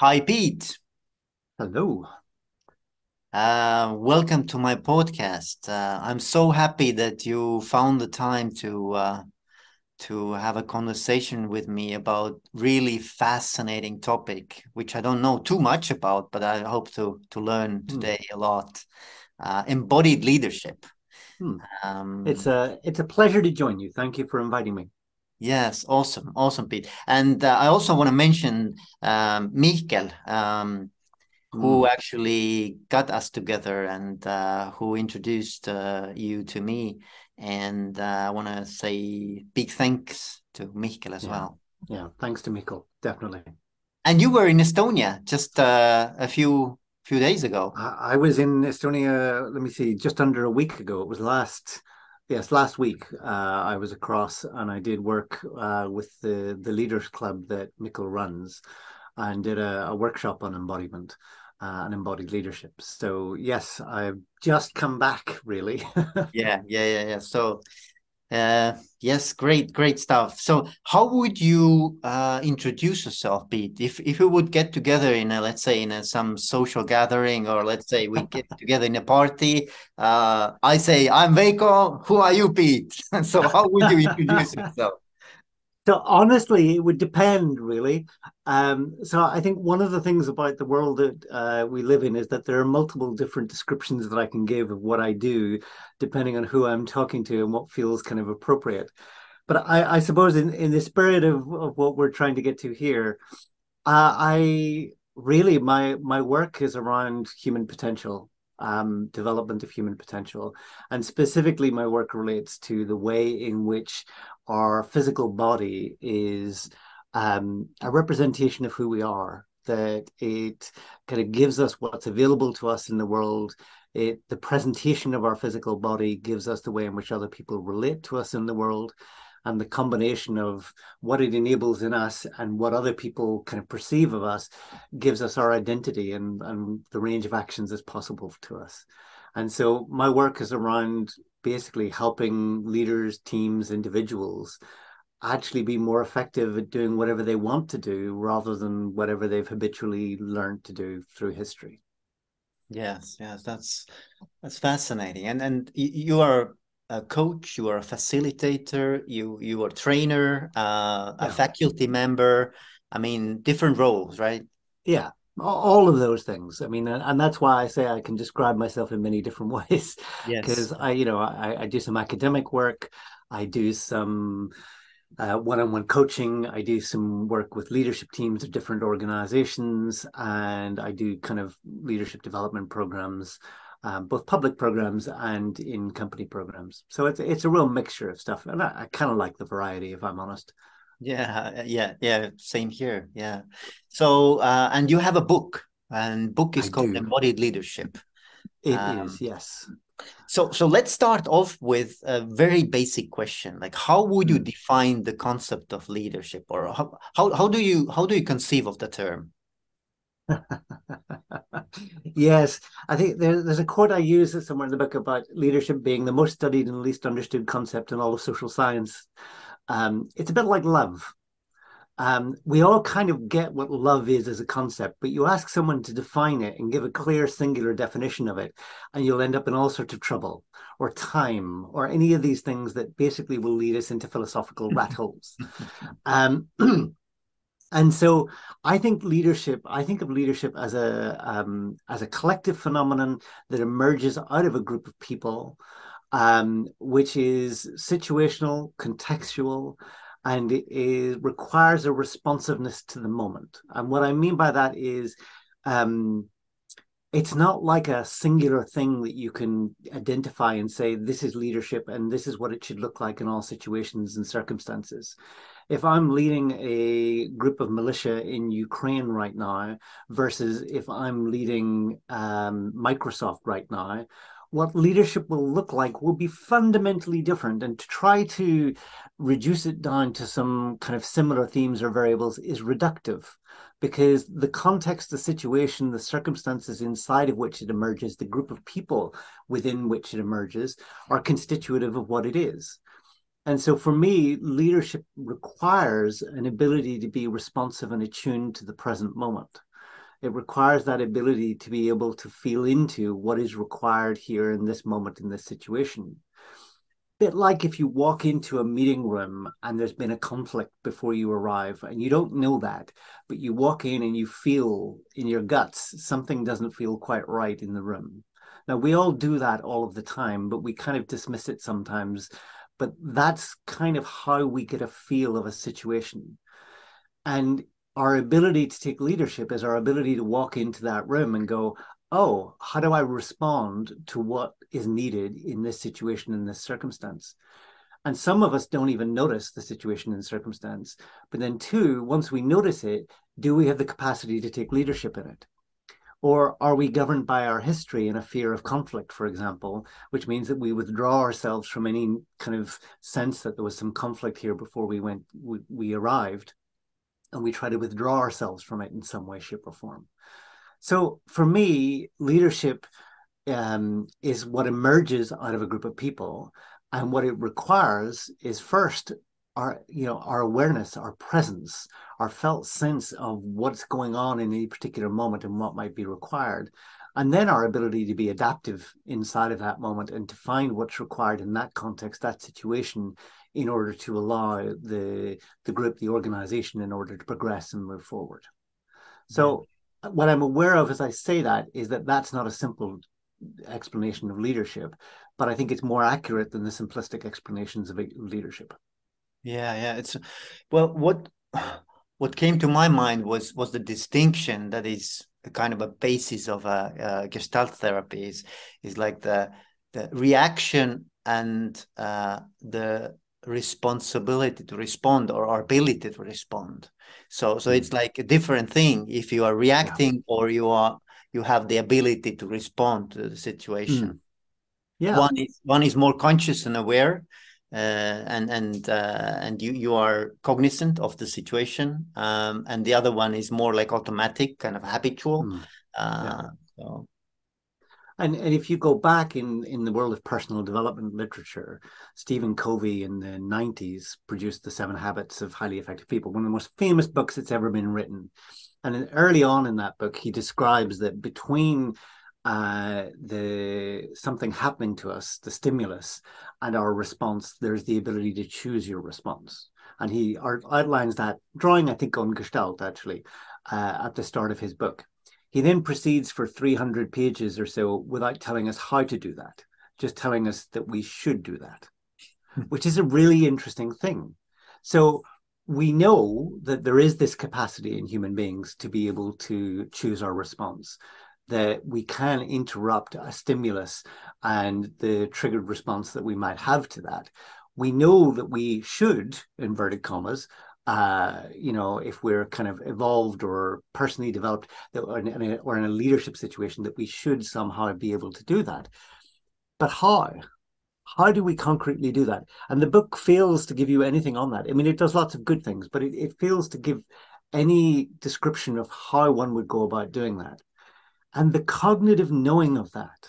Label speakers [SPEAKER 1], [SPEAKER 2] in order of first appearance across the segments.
[SPEAKER 1] Hi, Pete.
[SPEAKER 2] Hello.
[SPEAKER 1] Uh, welcome to my podcast. Uh, I'm so happy that you found the time to uh, to have a conversation with me about really fascinating topic, which I don't know too much about, but I hope to to learn
[SPEAKER 2] Hmm.
[SPEAKER 1] today a lot. Uh, embodied leadership.
[SPEAKER 2] Hmm. It's
[SPEAKER 1] Um,
[SPEAKER 2] a it's a pleasure to join you. Thank you for inviting me.
[SPEAKER 1] Yes, awesome, awesome, Pete. And uh, I also want to mention um. Um, who
[SPEAKER 2] Hmm.
[SPEAKER 1] actually got us together and uh, who introduced uh, you to me. And uh, I want to say big thanks to Mihkel as
[SPEAKER 2] Yeah.
[SPEAKER 1] well.
[SPEAKER 2] Yeah. Thanks to Mikkel. Definitely.
[SPEAKER 1] And you were in Estonia just uh, a few few days ago.
[SPEAKER 2] I, I was in Estonia, let me see, just under a week ago. It was last, yes, last week. Uh, I was across and I did work uh, with the the Leaders Club that Mikkel runs and did a, a workshop on embodiment uh, and embodied leadership. So yes, I've just come back really.
[SPEAKER 1] Yeah, yeah, yeah, yeah. So Uh, yes, great, great stuff. So, how would you uh, introduce yourself, Pete? If if we would get together in a, let's say, in a, some social gathering, or let's say we get together in a party, uh, I say, I'm Veiko. Who are you, Pete? So, how would you introduce yourself?
[SPEAKER 2] So honestly, it would depend really. Um, so I think one of the things about the world that uh, we live in is that there are multiple different descriptions that I can give of what I do, depending on who I'm talking to and what feels kind of appropriate. But I, I suppose in, in the spirit of, of what we're trying to get to here, uh, I really my my work is around human potential, um, development of human potential, and specifically my work relates to the way in which our physical body is um, a representation of who we are. That it kind of gives us what's available to us in the world. It the presentation of our physical body gives us the way in which other people relate to us in the world and the combination of what it enables in us and what other people kind of perceive of us gives us our identity and, and the range of actions that's possible to us. And so my work is around basically helping leaders, teams, individuals actually be more effective at doing whatever they want to do rather than whatever they've habitually learned to do through history.
[SPEAKER 1] Yes, yes, that's that's fascinating. And and you are a coach, you are a facilitator, you you are a trainer, uh, a faculty member. I mean, different roles, right?
[SPEAKER 2] Yeah, all of those things. I mean, and that's why I say I can describe myself in many different ways,
[SPEAKER 1] Yes.
[SPEAKER 2] because I, you know, I, I do some academic work, I do some uh, one-on-one coaching, I do some work with leadership teams of different organizations, and I do kind of leadership development programs, um, both public programs and in company programs. So it's it's a real mixture of stuff, and I, I kind of like the variety, if I'm honest.
[SPEAKER 1] Yeah, yeah, yeah, same here. Yeah. So, uh, and you have a book, and book is
[SPEAKER 2] I
[SPEAKER 1] called
[SPEAKER 2] do.
[SPEAKER 1] Embodied Leadership.
[SPEAKER 2] It is,
[SPEAKER 1] Um,
[SPEAKER 2] yes.
[SPEAKER 1] so, so let's start off with a very basic question. Like, how would you
[SPEAKER 2] Hmm.
[SPEAKER 1] define the concept of leadership, or how how, how do you how do you conceive of the term?
[SPEAKER 2] Yes, I think there, there's a quote I use somewhere in the book about leadership being the most studied and least understood concept in all of social science. Um, it's a bit like love. Um, we all kind of get what love is as a concept, but you ask someone to define it and give a clear, singular definition of it, and you'll end up in all sorts of trouble or time or any of these things that basically will lead us into philosophical rat holes. Um, and so I think leadership, I think of leadership as a um, as a collective phenomenon that emerges out of a group of people, um, which is situational, contextual, and it, it requires a responsiveness to the moment. And what I mean by that is um, it's not like a singular thing that you can identify and say this is leadership and this is what it should look like in all situations and circumstances if I'm leading a group of militia in Ukraine right now versus if I'm leading um, Microsoft right now, what leadership will look like will be fundamentally different. And to try to reduce it down to some kind of similar themes or variables is reductive because the context, the situation, the circumstances inside of which it emerges, the group of people within which it emerges are constitutive of what it is. And so for me, leadership requires an ability to be responsive and attuned to the present moment. It requires that ability to be able to feel into what is required here in this moment in this situation. Bit like if you walk into a meeting room and there's been a conflict before you arrive and you don't know that, but you walk in and you feel in your guts something doesn't feel quite right in the room. Now, we all do that all of the time, but we kind of dismiss it sometimes. But that's kind of how we get a feel of a situation. And our ability to take leadership is our ability to walk into that room and go, oh, how do I respond to what is needed in this situation, in this circumstance? And some of us don't even notice the situation and circumstance. But then, two, once we notice it, do we have the capacity to take leadership in it? Or are we governed by our history and a fear of conflict, for example, which means that we withdraw ourselves from any kind of sense that there was some conflict here before we went, we, we arrived, and we try to withdraw ourselves from it in some way, shape, or form. So for me, leadership um, is what emerges out of a group of people, and what it requires is first our you know our awareness our presence our felt sense of what's going on in any particular moment and what might be required. And then our ability to be adaptive inside of that moment and to find what's required in that context that situation in order to allow the the group the organization in order to progress and move forward. So yeah. Uh, what i'm aware of as i say that is that that's not a simple explanation of leadership but i think it's more accurate than the simplistic explanations of leadership
[SPEAKER 1] yeah, yeah. It's well, what what came to my mind was was the distinction that is a kind of a basis of a, a Gestalt therapy is is like the the reaction and uh, the responsibility to respond or our ability to respond. So so mm. it's like a different thing if you are reacting yeah. or you are you have the ability to respond to the situation. Mm. Yeah. One is one is more conscious and aware and and uh, and you you are cognizant of the situation um, and the other one is more like automatic kind of habitual mm. uh, yeah. so.
[SPEAKER 2] and and if you go back in in the world of personal development literature stephen covey in the 90s produced the seven habits of highly effective people one of the most famous books that's ever been written and early on in that book he describes that between uh, the something happening to us, the stimulus, and our response, there's the ability to choose your response. And he outlines that drawing, I think, on Gestalt actually uh, at the start of his book. He then proceeds for 300 pages or so without telling us how to do that, just telling us that we should do that, which is a really interesting thing. So we know that there is this capacity in human beings to be able to choose our response that we can interrupt a stimulus and the triggered response that we might have to that. We know that we should, inverted commas, uh, you know, if we're kind of evolved or personally developed, or in, a, or in a leadership situation, that we should somehow be able to do that. But how? How do we concretely do that? And the book fails to give you anything on that. I mean, it does lots of good things, but it, it fails to give any description of how one would go about doing that. And the cognitive knowing of that,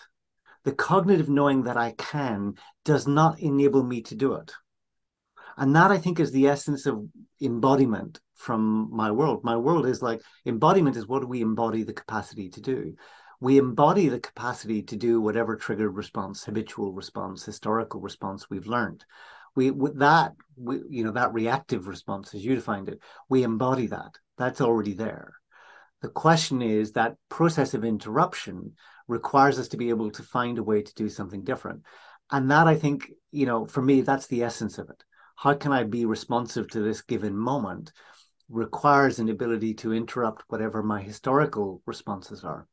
[SPEAKER 2] the cognitive knowing that I can, does not enable me to do it. And that I think is the essence of embodiment from my world. My world is like embodiment is what we embody the capacity to do? We embody the capacity to do whatever triggered response, habitual response, historical response we've learned. We with that, we, you know, that reactive response, as you defined it, we embody that. That's already there. The question is that process of interruption requires us to be able to find a way to do something different. And that I think, you know, for me, that's the essence of it. How can I be responsive to this given moment requires an ability to interrupt whatever my historical responses are.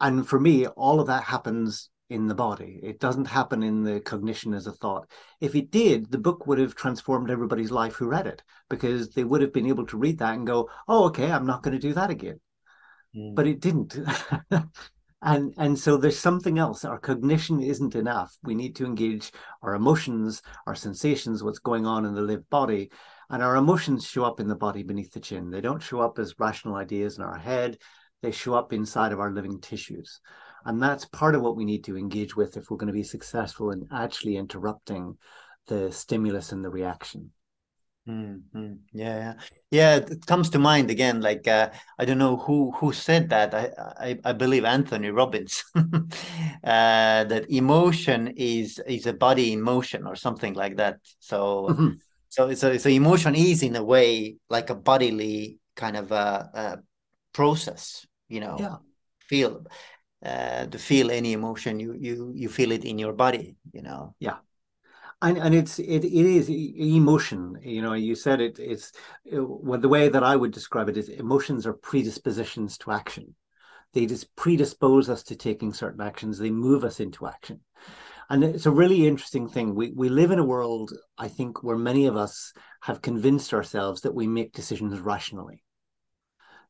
[SPEAKER 2] And for me, all of that happens in the body. It doesn't happen in the cognition as a thought. If it did, the book would have transformed everybody's life who read it because they would have been able to read that and go, "Oh, okay, I'm not going to do that again." Mm. But it didn't. and and so there's something else. Our cognition isn't enough. We need to engage our emotions, our sensations, what's going on in the lived body. And our emotions show up in the body beneath the chin. They don't show up as rational ideas in our head. They show up inside of our living tissues. And that's part of what we need to engage with if we're going to be successful in actually interrupting the stimulus and the reaction.
[SPEAKER 1] Mm-hmm. Yeah, yeah. It comes to mind again. Like uh, I don't know who who said that. I I, I believe Anthony Robbins. uh, that emotion is is a body in motion or something like that. So mm-hmm. so so so emotion is in a way like a bodily kind of a, a process. You know,
[SPEAKER 2] yeah.
[SPEAKER 1] feel uh, to feel any emotion, you you you feel it in your body. You know.
[SPEAKER 2] Yeah. And and it's it, it is emotion you know you said it it's it, well, the way that i would describe it is emotions are predispositions to action. They just predispose us to taking certain actions. They move us into action. And it's a really interesting thing. We we live in a world i think where many of us have convinced ourselves that we make decisions rationally.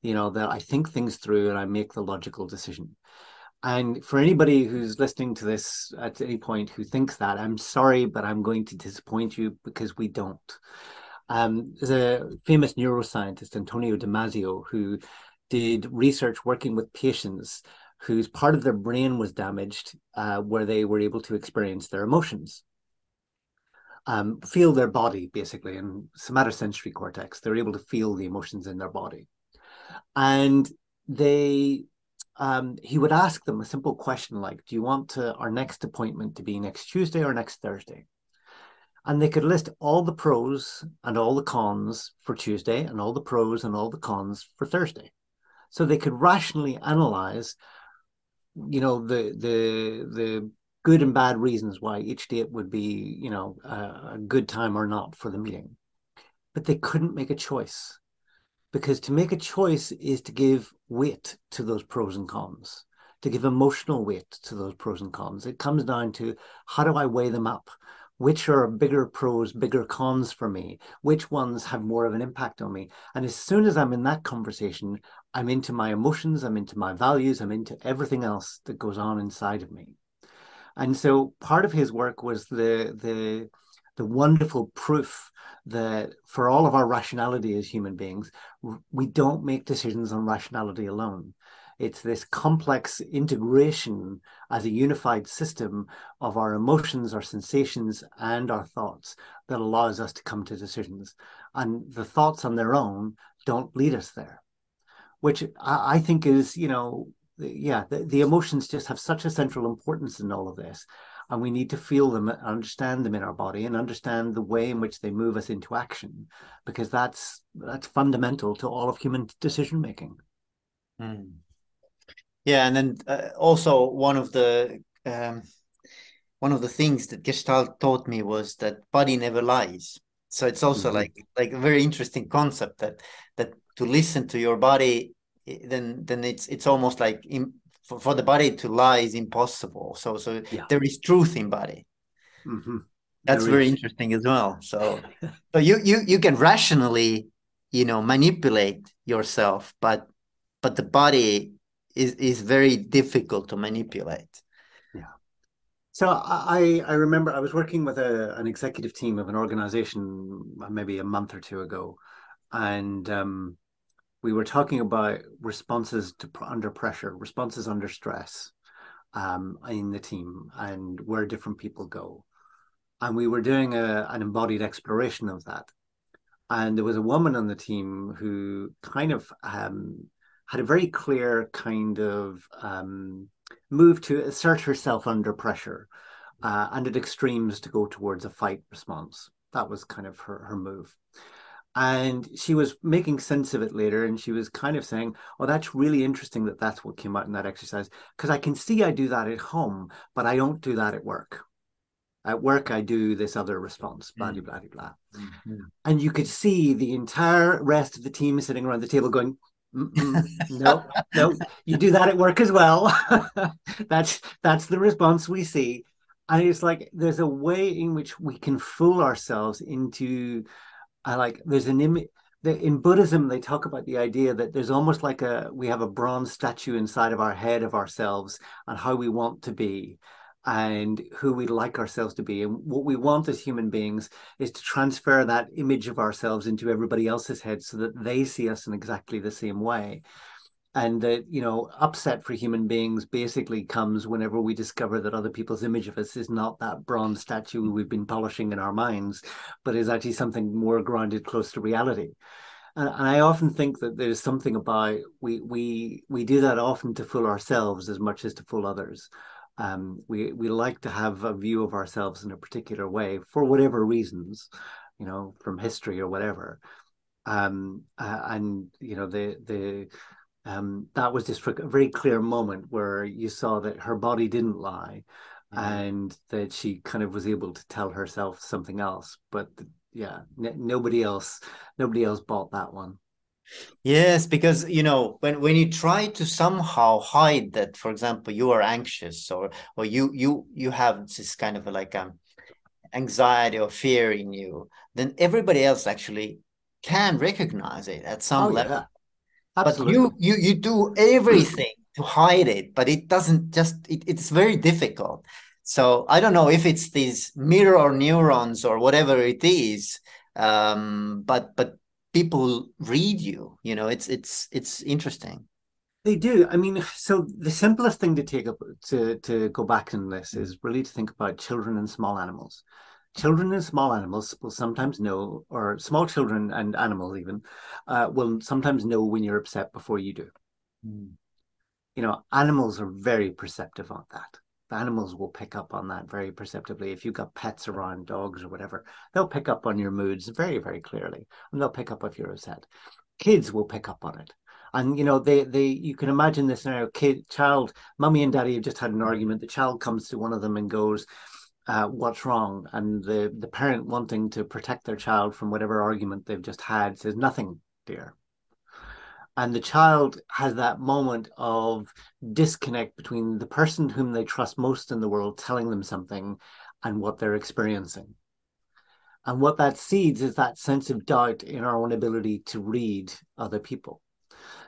[SPEAKER 2] You know that i think things through and i make the logical decision and for anybody who's listening to this at any point who thinks that, I'm sorry, but I'm going to disappoint you because we don't. Um, there's a famous neuroscientist, Antonio Damasio, who did research working with patients whose part of their brain was damaged, uh, where they were able to experience their emotions, um, feel their body, basically, and somatosensory cortex. They're able to feel the emotions in their body. And they um, he would ask them a simple question like, Do you want to, our next appointment to be next Tuesday or next Thursday? And they could list all the pros and all the cons for Tuesday and all the pros and all the cons for Thursday. So they could rationally analyze, you know, the the the good and bad reasons why each date would be, you know, a, a good time or not for the meeting. But they couldn't make a choice because to make a choice is to give weight to those pros and cons to give emotional weight to those pros and cons. It comes down to how do i weigh them up? Which are bigger pros bigger cons for me? Which ones have more of an impact on me? And as soon as i'm in that conversation i'm into my emotions i'm into my values i'm into everything else that goes on inside of me. And so part of his work was the the the wonderful proof that for all of our rationality as human beings, we don't make decisions on rationality alone. It's this complex integration as a unified system of our emotions, our sensations, and our thoughts that allows us to come to decisions. And the thoughts on their own don't lead us there, which I, think is, you know, yeah, the, the emotions just have such a central importance in all of this and we need to feel them understand them in our body and understand the way in which they move us into action because that's that's fundamental to all of human decision making
[SPEAKER 1] mm. yeah and then uh, also one of the um, one of the things that gestalt taught me was that body never lies so it's also mm-hmm. like like a very interesting concept that that to listen to your body then then it's it's almost like in, for, for the body to lie is impossible. So so yeah. there is truth in body. Mm-hmm. That's there very is. interesting as well. So so you you you can rationally you know manipulate yourself, but but the body is is very difficult to manipulate.
[SPEAKER 2] Yeah. So I I remember I was working with a, an executive team of an organization maybe a month or two ago, and um, we were talking about responses to under pressure, responses under stress um, in the team, and where different people go. And we were doing a, an embodied exploration of that. And there was a woman on the team who kind of um, had a very clear kind of um, move to assert herself under pressure uh, and at extremes to go towards a fight response. That was kind of her, her move and she was making sense of it later and she was kind of saying oh that's really interesting that that's what came out in that exercise because i can see i do that at home but i don't do that at work. At work i do this other response blah blah blah blah. Mm-hmm. and you could see the entire rest of the team sitting around the table going no no you do that at work as well. That's that's the response we see. And it's like there's a way in which we can fool ourselves into I like there's an image in Buddhism they talk about the idea that there's almost like a we have a bronze statue inside of our head of ourselves and how we want to be and who we'd like ourselves to be. And what we want as human beings is to transfer that image of ourselves into everybody else's head so that they see us in exactly the same way. And that you know upset for human beings basically comes whenever we discover that other people's image of us is not that bronze statue we've been polishing in our minds but is actually something more grounded close to reality. And, and i often think that there's something about we we we do that often to fool ourselves as much as to fool others. Um, we we like to have a view of ourselves in a particular way for whatever reasons you know from history or whatever. Um, and you know the the um, that was just a very clear moment where you saw that her body didn't lie mm-hmm. and that she kind of was able to tell herself something else but yeah n- nobody else nobody else bought that one
[SPEAKER 1] yes because you know when when you try to somehow hide that for example you are anxious or or you you you have this kind of like um anxiety or fear in you then everybody else actually can recognize it at some oh, level yeah. Absolutely. But you you you do everything to hide it, but it doesn't just it, it's very difficult. So I don't know if it's these mirror neurons or whatever it is, um, but but people read you. You know, it's it's it's interesting.
[SPEAKER 2] They do. I mean, so the simplest thing to take up to to go back in this is really to think about children and small animals children and small animals will sometimes know, or small children and animals even, uh, will sometimes know when you're upset before you do. Mm. You know, animals are very perceptive on that. The animals will pick up on that very perceptively. If you've got pets around, dogs or whatever, they'll pick up on your moods very, very clearly, and they'll pick up if you're upset. Kids will pick up on it and you know they they you can imagine this now kid child mummy and daddy have just had an argument the child comes to one of them and goes uh, what's wrong, and the the parent wanting to protect their child from whatever argument they've just had says nothing, dear. And the child has that moment of disconnect between the person whom they trust most in the world telling them something and what they're experiencing. And what that seeds is that sense of doubt in our own ability to read other people.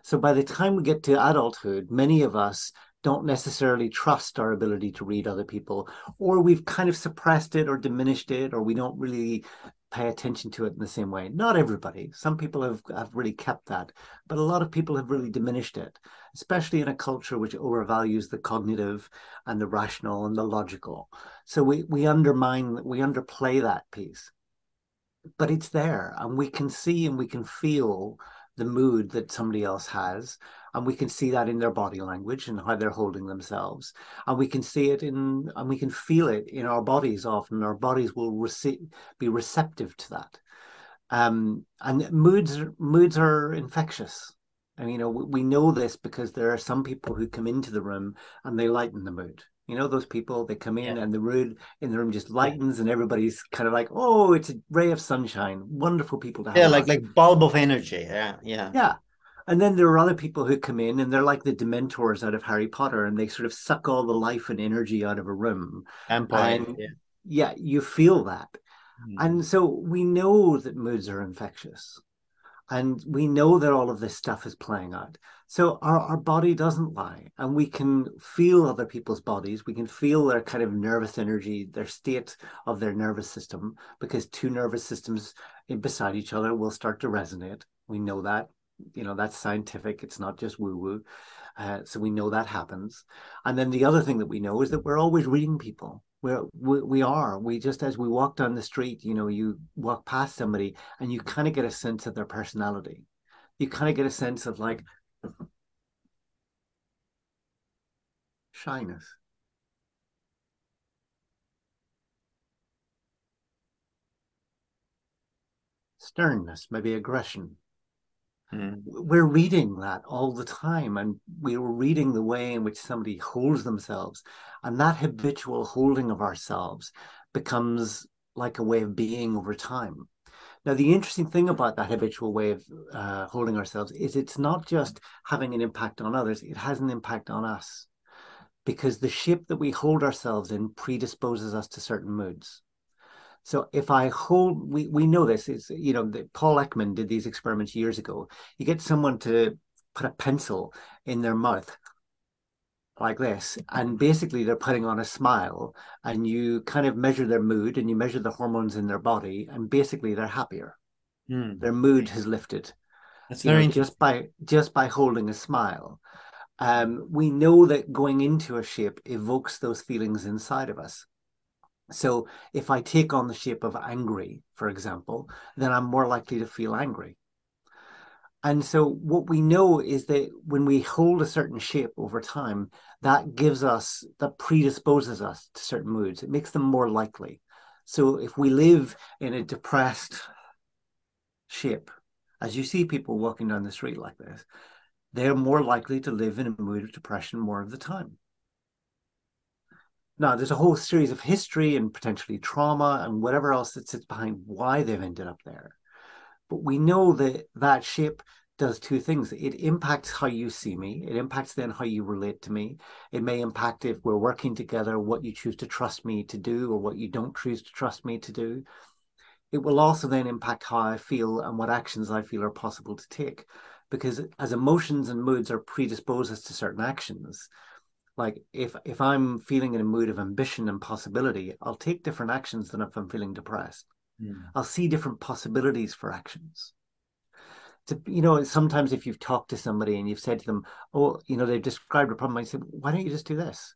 [SPEAKER 2] So by the time we get to adulthood, many of us don't necessarily trust our ability to read other people, or we've kind of suppressed it or diminished it, or we don't really pay attention to it in the same way. Not everybody. Some people have, have really kept that, but a lot of people have really diminished it, especially in a culture which overvalues the cognitive and the rational and the logical. So we, we undermine, we underplay that piece. But it's there, and we can see and we can feel the mood that somebody else has and we can see that in their body language and how they're holding themselves. And we can see it in and we can feel it in our bodies often. Our bodies will receive, be receptive to that. Um, and moods moods are infectious. And you know we know this because there are some people who come into the room and they lighten the mood you know those people they come in yeah. and the mood in the room just lightens and everybody's kind of like oh it's a ray of sunshine wonderful people to have
[SPEAKER 1] yeah like like bulb of energy yeah yeah
[SPEAKER 2] yeah and then there are other people who come in and they're like the dementors out of Harry Potter and they sort of suck all the life and energy out of a room.
[SPEAKER 1] Empire. And yeah.
[SPEAKER 2] yeah, you feel that. Mm. And so we know that moods are infectious. And we know that all of this stuff is playing out. So our, our body doesn't lie. And we can feel other people's bodies. We can feel their kind of nervous energy, their state of their nervous system, because two nervous systems beside each other will start to resonate. We know that you know that's scientific it's not just woo woo uh, so we know that happens and then the other thing that we know is that we're always reading people we're, we, we are. We just as we walk down the street you know you walk past somebody and you kind of get a sense of their personality. You kind of get a sense of like shyness. Sternness maybe aggression Mm. We're reading that all the time, and we're reading the way in which somebody holds themselves. And that habitual holding of ourselves becomes like a way of being over time. Now, the interesting thing about that habitual way of uh, holding ourselves is it's not just having an impact on others, it has an impact on us because the shape that we hold ourselves in predisposes us to certain moods. So if I hold, we, we know this is, you know, the, Paul Ekman did these experiments years ago. You get someone to put a pencil in their mouth like this, and basically they're putting on a smile, and you kind of measure their mood and you measure the hormones in their body, and basically they're happier. Mm. Their mood has lifted.
[SPEAKER 1] That's very
[SPEAKER 2] know, just by just by holding a smile. Um, we know that going into a shape evokes those feelings inside of us. So if I take on the shape of angry, for example, then I'm more likely to feel angry. And so what we know is that when we hold a certain shape over time, that gives us, that predisposes us to certain moods. It makes them more likely. So if we live in a depressed shape, as you see people walking down the street like this, they're more likely to live in a mood of depression more of the time. Now, there's a whole series of history and potentially trauma and whatever else that sits behind why they've ended up there. But we know that that shape does two things. It impacts how you see me. It impacts then how you relate to me. It may impact if we're working together, what you choose to trust me to do or what you don't choose to trust me to do. It will also then impact how I feel and what actions I feel are possible to take. Because as emotions and moods are predisposed us to certain actions, like if if I'm feeling in a mood of ambition and possibility, I'll take different actions than if I'm feeling depressed. Mm. I'll see different possibilities for actions. To, you know, sometimes if you've talked to somebody and you've said to them, "Oh, you know," they've described a problem, I say, "Why don't you just do this?"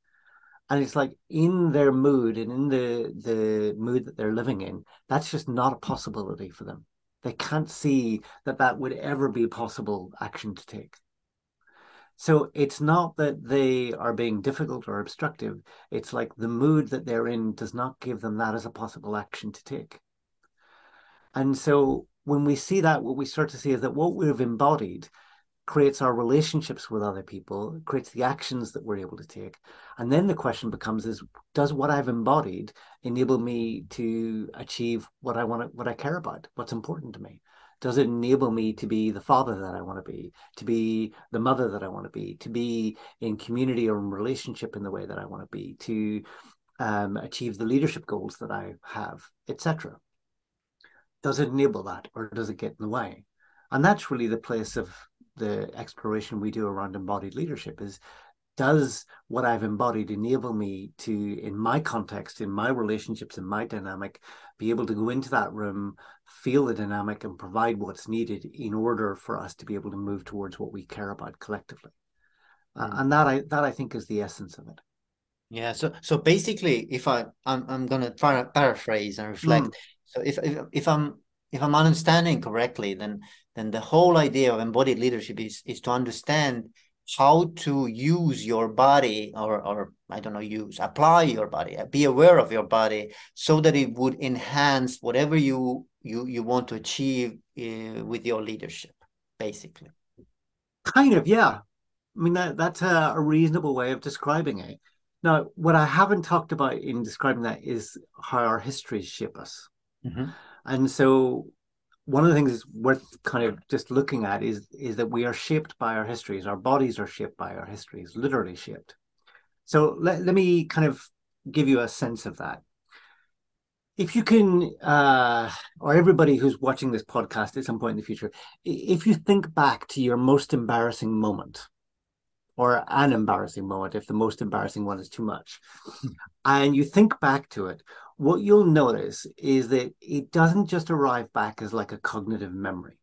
[SPEAKER 2] And it's like in their mood and in the the mood that they're living in, that's just not a possibility for them. They can't see that that would ever be a possible action to take. So it's not that they are being difficult or obstructive. It's like the mood that they're in does not give them that as a possible action to take. And so when we see that, what we start to see is that what we've embodied creates our relationships with other people, creates the actions that we're able to take. And then the question becomes is does what I've embodied enable me to achieve what I want what I care about, what's important to me? Does it enable me to be the father that I want to be, to be the mother that I want to be, to be in community or in relationship in the way that I want to be, to um, achieve the leadership goals that I have, etc. Does it enable that, or does it get in the way? And that's really the place of the exploration we do around embodied leadership: is does what I've embodied enable me to, in my context, in my relationships, in my dynamic, be able to go into that room, feel the dynamic, and provide what's needed in order for us to be able to move towards what we care about collectively? Uh, and that I that I think is the essence of it.
[SPEAKER 1] Yeah. So so basically, if I I'm I'm gonna try to paraphrase and reflect. Mm. So if, if if I'm if I'm understanding correctly, then then the whole idea of embodied leadership is is to understand how to use your body or or I don't know use apply your body be aware of your body so that it would enhance whatever you you you want to achieve uh, with your leadership basically.
[SPEAKER 2] Kind of yeah. I mean that that's a, a reasonable way of describing it. Now what I haven't talked about in describing that is how our histories shape us. Mm-hmm. and so one of the things that's worth kind of just looking at is is that we are shaped by our histories. Our bodies are shaped by our histories, literally shaped. So let, let me kind of give you a sense of that. If you can, uh, or everybody who's watching this podcast at some point in the future, if you think back to your most embarrassing moment, or an embarrassing moment, if the most embarrassing one is too much, hmm. and you think back to it, what you'll notice is that it doesn't just arrive back as like a cognitive memory.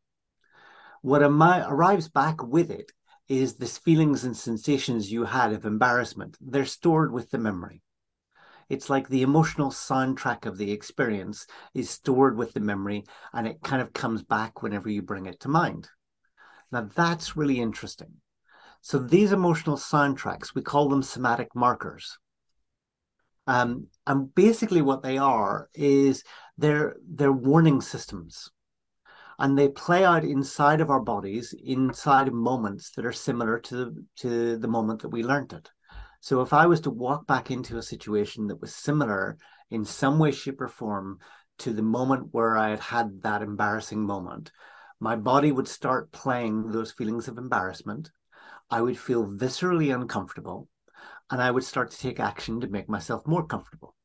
[SPEAKER 2] What arrives back with it is the feelings and sensations you had of embarrassment. They're stored with the memory. It's like the emotional soundtrack of the experience is stored with the memory and it kind of comes back whenever you bring it to mind. Now, that's really interesting. So, these emotional soundtracks, we call them somatic markers. Um, and basically, what they are is they're they're warning systems, and they play out inside of our bodies, inside of moments that are similar to to the moment that we learned it. So, if I was to walk back into a situation that was similar in some way, shape, or form to the moment where I had had that embarrassing moment, my body would start playing those feelings of embarrassment. I would feel viscerally uncomfortable and I would start to take action to make myself more comfortable.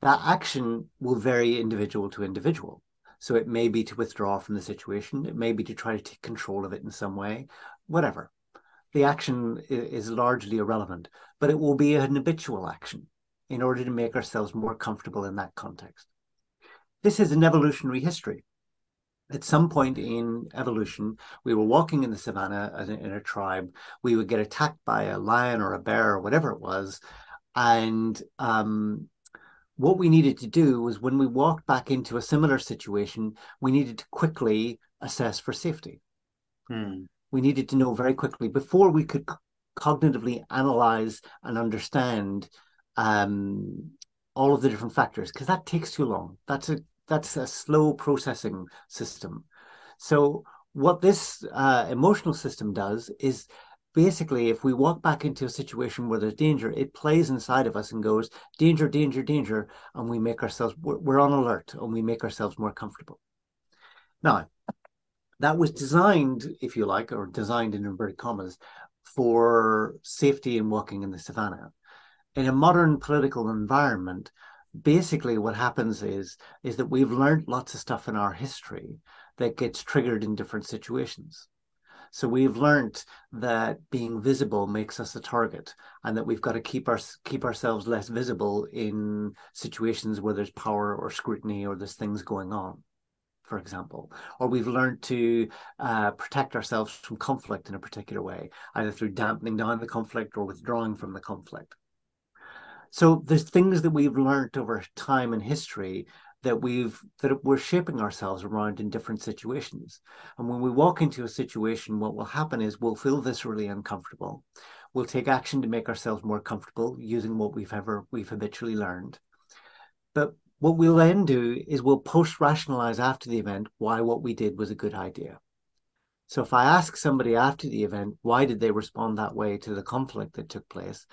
[SPEAKER 2] That action will vary individual to individual. So it may be to withdraw from the situation, it may be to try to take control of it in some way, whatever. The action is largely irrelevant, but it will be an habitual action in order to make ourselves more comfortable in that context. This is an evolutionary history. At some point in evolution, we were walking in the savannah in a tribe. We would get attacked by a lion or a bear or whatever it was. And um, what we needed to do was when we walked back into a similar situation, we needed to quickly assess for safety. Hmm. We needed to know very quickly before we could cognitively analyze and understand um, all of the different factors, because that takes too long. That's a that's a slow processing system. So what this uh, emotional system does is basically if we walk back into a situation where there's danger it plays inside of us and goes danger danger danger and we make ourselves we're, on alert and we make ourselves more comfortable now that was designed if you like or designed in inverted commas for safety in walking in the savannah in a modern political environment basically what happens is is that we've learned lots of stuff in our history that gets triggered in different situations so we've learned that being visible makes us a target and that we've got to keep our keep ourselves less visible in situations where there's power or scrutiny or there's things going on for example, or we've learned to uh, protect ourselves from conflict in a particular way, either through dampening down the conflict or withdrawing from the conflict. So there's things that we've learned over time and history that we've that we're shaping ourselves around in different situations. And when we walk into a situation, what will happen is we'll feel this really uncomfortable. We'll take action to make ourselves more comfortable using what we've ever we've habitually learned. But what we'll then do is we'll post rationalize after the event why what we did was a good idea. So if I ask somebody after the event, why did they respond that way to the conflict that took place?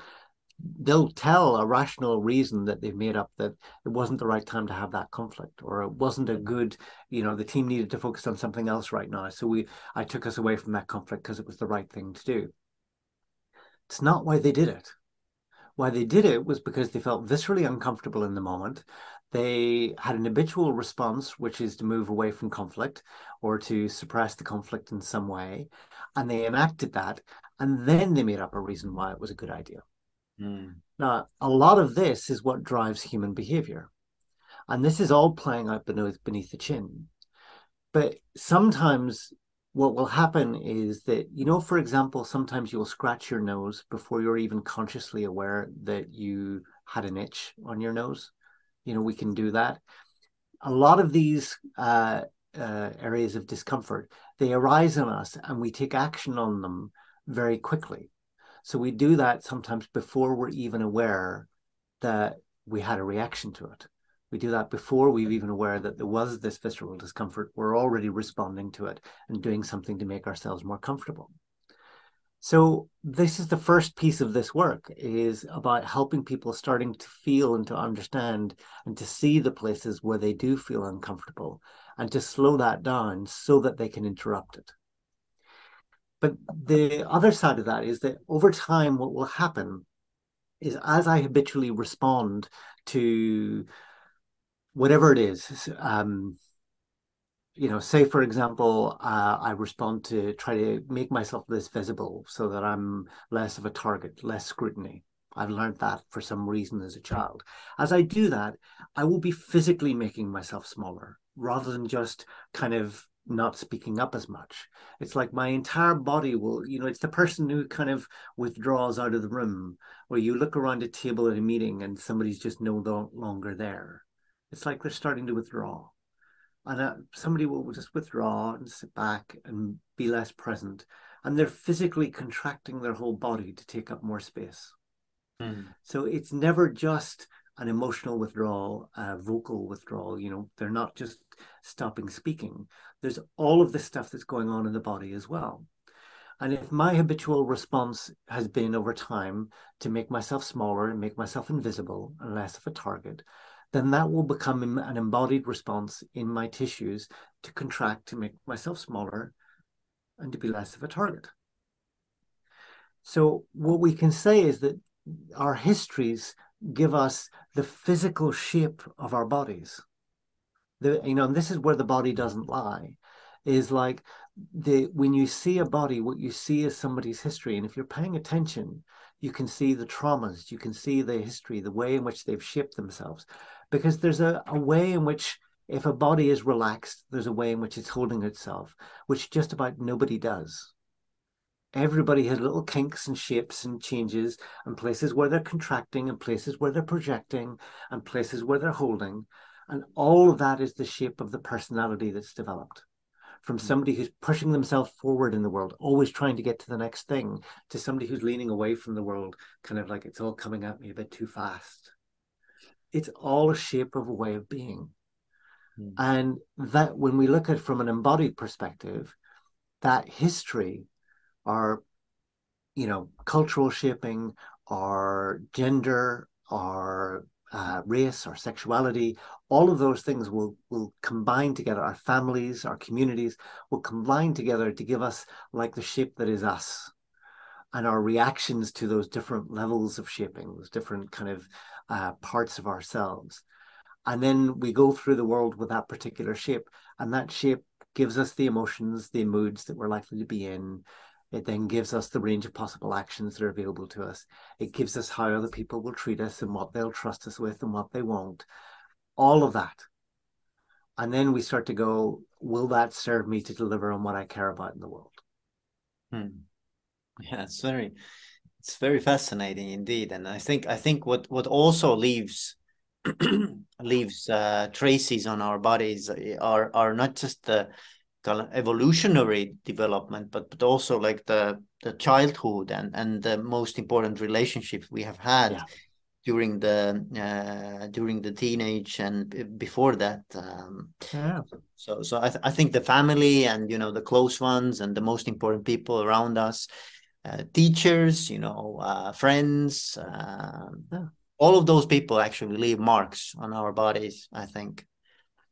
[SPEAKER 2] They'll tell a rational reason that they've made up that it wasn't the right time to have that conflict or it wasn't a mm-hmm. good you know the team needed to focus on something else right now so we i took us away from that conflict because it was the right thing to do. It's not why they did it. Why they did it was because they felt viscerally uncomfortable in the moment. They had an habitual response which is to move away from conflict or to suppress the conflict in some way and they enacted that and then they made up a reason why it was a good idea Mm. Now, a lot of this is what drives human behavior. And this is all playing out beneath, beneath the chin. But sometimes what will happen is that, you know, for example, sometimes you'll scratch your nose before you're even consciously aware that you had an itch on your nose. You know, we can do that. A lot of these uh, uh, areas of discomfort, they arise in us and we take action on them very quickly. So we do that sometimes before we're even aware that we had a reaction to it. We do that before we're even aware that there was this visceral discomfort. We're already responding to it and doing something to make ourselves more comfortable. So this is the first piece of this work is about helping people starting to feel and to understand and to see the places where they do feel uncomfortable and to slow that down so that they can interrupt it. But the other side of that is that over time, what will happen is as I habitually respond to whatever it is, um, you know, say for example, uh, I respond to try to make myself less visible so that I'm less of a target, less scrutiny. I've learned that for some reason as a child. As I do that, I will be physically making myself smaller rather than just kind of not speaking up as much. It's like my entire body will, you know, it's the person who kind of withdraws out of the room, where you look around a table at a meeting and somebody's just no longer there. It's like they're starting to withdraw. And uh, somebody will just withdraw and sit back and be less present. And they're physically contracting their whole body to take up more space. Mm. So it's never just an emotional withdrawal, a vocal withdrawal. You know, they're not just stopping speaking. There's all of this stuff that's going on in the body as well. And if my habitual response has been over time to make myself smaller and make myself invisible and less of a target, then that will become an embodied response in my tissues to contract to make myself smaller and to be less of a target. So, what we can say is that our histories give us the physical shape of our bodies. The, you know, and this is where the body doesn't lie, is like the when you see a body, what you see is somebody's history. And if you're paying attention, you can see the traumas, you can see the history, the way in which they've shaped themselves. Because there's a, a way in which if a body is relaxed, there's a way in which it's holding itself, which just about nobody does. Everybody has little kinks and shapes and changes, and places where they're contracting, and places where they're projecting, and places where they're holding. And all of that is the shape of the personality that's developed from hmm. somebody who's pushing themselves forward in the world, always trying to get to the next thing, to somebody who's leaning away from the world, kind of like it's all coming at me a bit too fast. It's all a shape of a way of being. Mm. And that when we look at it from an embodied perspective, that history or you know cultural shaping our gender our uh, race or sexuality all of those things will will combine together. Our families our communities will combine together to give us like the shape that is us. And our reactions to those different levels of shaping those different kind of uh, parts of ourselves. And then we go through the world with that particular shape. And that shape gives us the emotions the moods that we're likely to be in it then gives us the range of possible actions that are available to us. It gives us how other people will treat us and what they'll trust us with and what they won't. All of that. And then we start to go will that serve me to deliver on what i care about in the world?
[SPEAKER 1] Hmm. yeah it's very it's very fascinating indeed. And i think i think what what also leaves leaves uh, traces on our bodies are are not just the evolutionary development, but but also like the the childhood and and the most important relationships we have had yeah. during the uh, during the teenage and before that. Um, yeah. So so I th- I think the family and you know the close ones and the most important people around us, uh, teachers, you know, uh, friends. Um, yeah all of those people actually leave marks on our bodies i think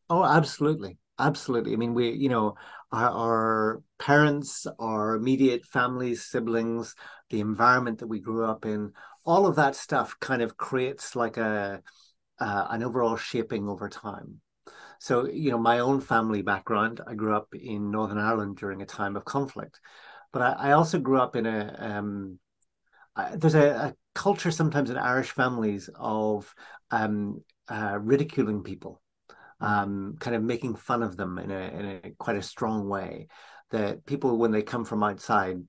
[SPEAKER 2] oh absolutely absolutely. I mean we you know our, our, parents our immediate families siblings the environment that we grew up in all of that stuff kind of creates like a uh, an overall shaping over time. So you know my own family background i grew up in northern ireland during a time of conflict but i, I also grew up in a um, I, there's a, a culture sometimes in Irish families of um, uh, ridiculing people, um, kind of making fun of them in a, in a quite a strong way that people, when they come from outside,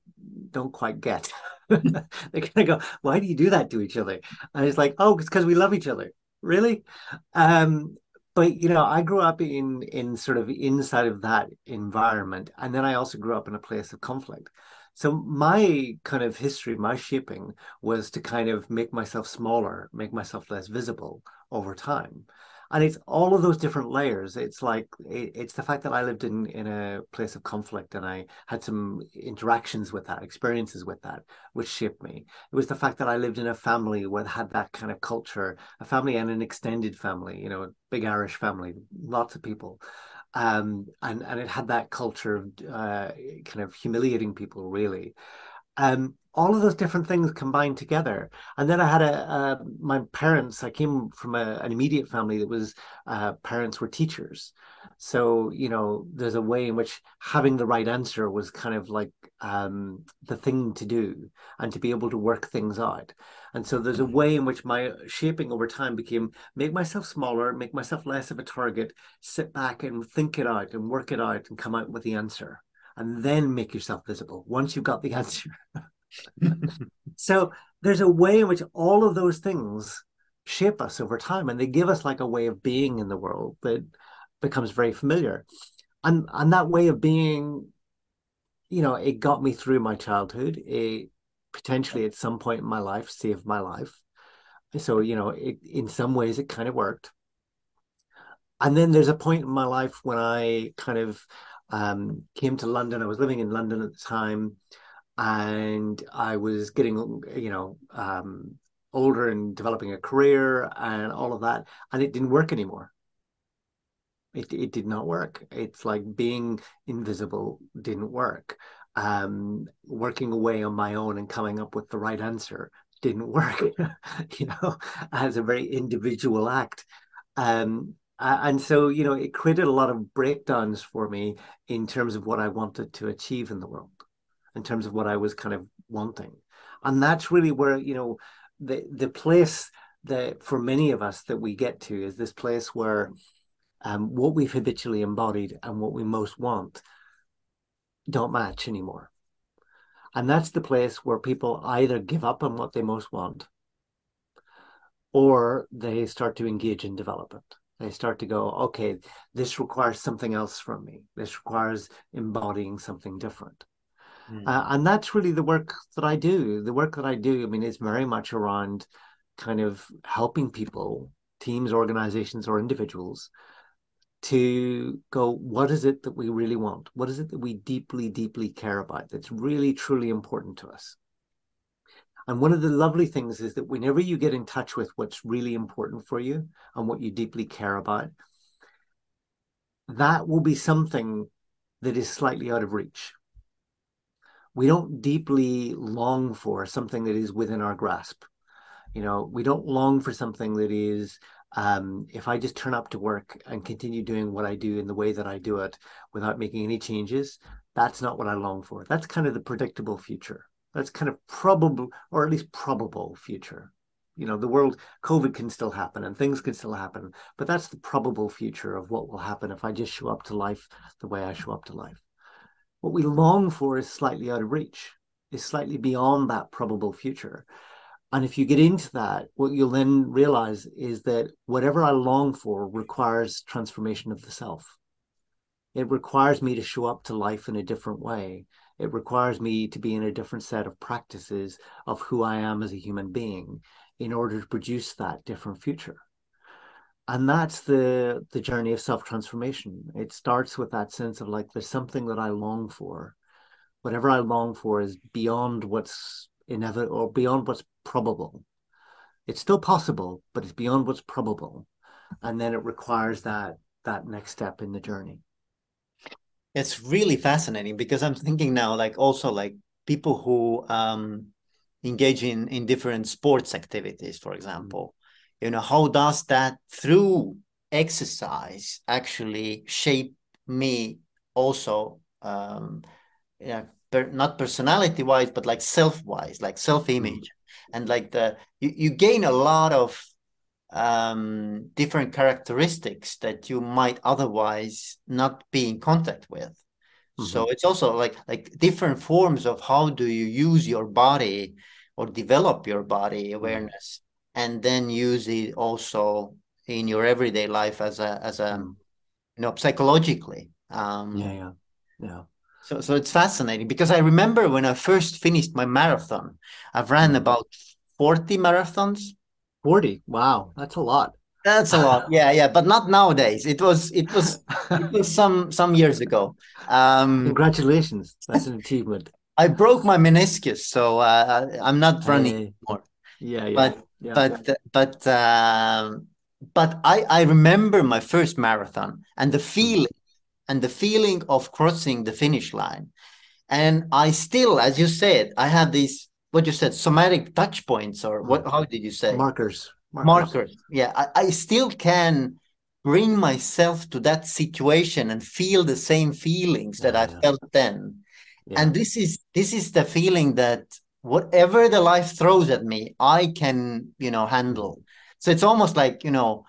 [SPEAKER 2] don't quite get. they kind of go, "Why do you do that to each other?" And it's like, "Oh, it's because we love each other." Really? Um, but you know, I grew up in in sort of inside of that environment, and then I also grew up in a place of conflict. So my kind of history, my shaping was to kind of make myself smaller, make myself less visible over time. And it's all of those different layers. It's like it's the fact that I lived in in a place of conflict and I had some interactions with that, experiences with that, which shaped me. It was the fact that I lived in a family where had that kind of culture, a family and an extended family, you know, a big Irish family, lots of people um, and and it had that culture of uh, kind of humiliating people really. Um, all of those different things combined together, and then I had a, my parents. I came from a, an immediate family that was uh, parents were teachers, so you know there's a way in which having the right answer was kind of like um, the thing to do, and to be able to work things out. And so there's a mm-hmm. way in which my shaping over time became make myself smaller, make myself less of a target, sit back and think it out and work it out and come out with the answer. And then make yourself visible once you've got the answer. so there's a way in which all of those things shape us over time and they give us like a way of being in the world that becomes very familiar. And and that way of being, you know, it got me through my childhood. It potentially at some point in my life saved my life. So, you know, it, in some ways it kind of worked. And then there's a point in my life when I kind of um, came to London. I was living in London at the time and I was getting, you know, um, older and developing a career and all of that. And it didn't work anymore. It, it did not work. It's like being invisible didn't work um, working away on my own and coming up with the right answer didn't work, you know, as a very individual act. Um, and so, you know, it created a lot of breakdowns for me in terms of what I wanted to achieve in the world, in terms of what I was kind of wanting. And that's really where, you know, the the place that for many of us that we get to is this place where um, what we've habitually embodied and what we most want don't match anymore. And that's the place where people either give up on what they most want or they start to engage in development. They start to go, okay, this requires something else from me. This requires embodying something different. Mm. Uh, and that's really the work that I do. The work that I do, I mean, is very much around kind of helping people, teams, organizations, or individuals to go, what is it that we really want? What is it that we deeply, deeply care about that's really, truly important to us? And one of the lovely things is that whenever you get in touch with what's really important for you and what you deeply care about, that will be something that is slightly out of reach. We don't deeply long for something that is within our grasp. You know, we don't long for something that is um, if I just turn up to work and continue doing what I do in the way that I do it without making any changes, that's not what I long for. That's kind of the predictable future. That's kind of probable, or at least probable future. You know, the world, COVID can still happen and things can still happen, but that's the probable future of what will happen if I just show up to life the way I show up to life. What we long for is slightly out of reach, is slightly beyond that probable future. And if you get into that, what you'll then realize is that whatever I long for requires transformation of the self. It requires me to show up to life in a different way. It requires me to be in a different set of practices of who I am as a human being in order to produce that different future. And that's the the journey of self-transformation. It starts with that sense of like there's something that I long for. Whatever I long for is beyond what's inevitable or beyond what's probable. It's still possible, but it's beyond what's probable. And then it requires that that next step in the journey.
[SPEAKER 1] It's really fascinating because I'm thinking now, like also like people who um, engage in in different sports activities, for example. You know, how does that through exercise actually shape me also um, yeah, per, not personality wise, but like self wise, like self image, mm. and like the you, you gain a lot of um, different characteristics that you might otherwise not be in contact with. Mm-hmm. So it's also like like different forms of how do you use your body or develop your body mm-hmm. awareness, mm-hmm. and then use it also in your everyday life as a as a mm. you know psychologically.
[SPEAKER 2] Um, yeah, yeah, yeah.
[SPEAKER 1] So, so it's fascinating because I remember when I first finished my marathon, I've ran mm. about 40 marathons.
[SPEAKER 2] 40. Wow. That's a lot.
[SPEAKER 1] That's a lot. Yeah, yeah, but not nowadays. It was it was it was some some years ago.
[SPEAKER 2] Um Congratulations. That's an achievement.
[SPEAKER 1] I broke my meniscus, so uh, I'm not running hey. anymore.
[SPEAKER 2] Yeah, yeah.
[SPEAKER 1] But
[SPEAKER 2] yeah.
[SPEAKER 1] but but um but I I remember my first marathon and the mm. feeling and the feeling of crossing the finish line. And I still, as you said, I have these what you said, somatic touch points, or what? How did you say?
[SPEAKER 2] Markers.
[SPEAKER 1] Markers. Markers. Yeah, I, I still can bring myself to that situation and feel the same feelings that yeah, I yeah. felt then. Yeah. And this is this is the feeling that whatever the life throws at me, I can you know handle. So it's almost like you know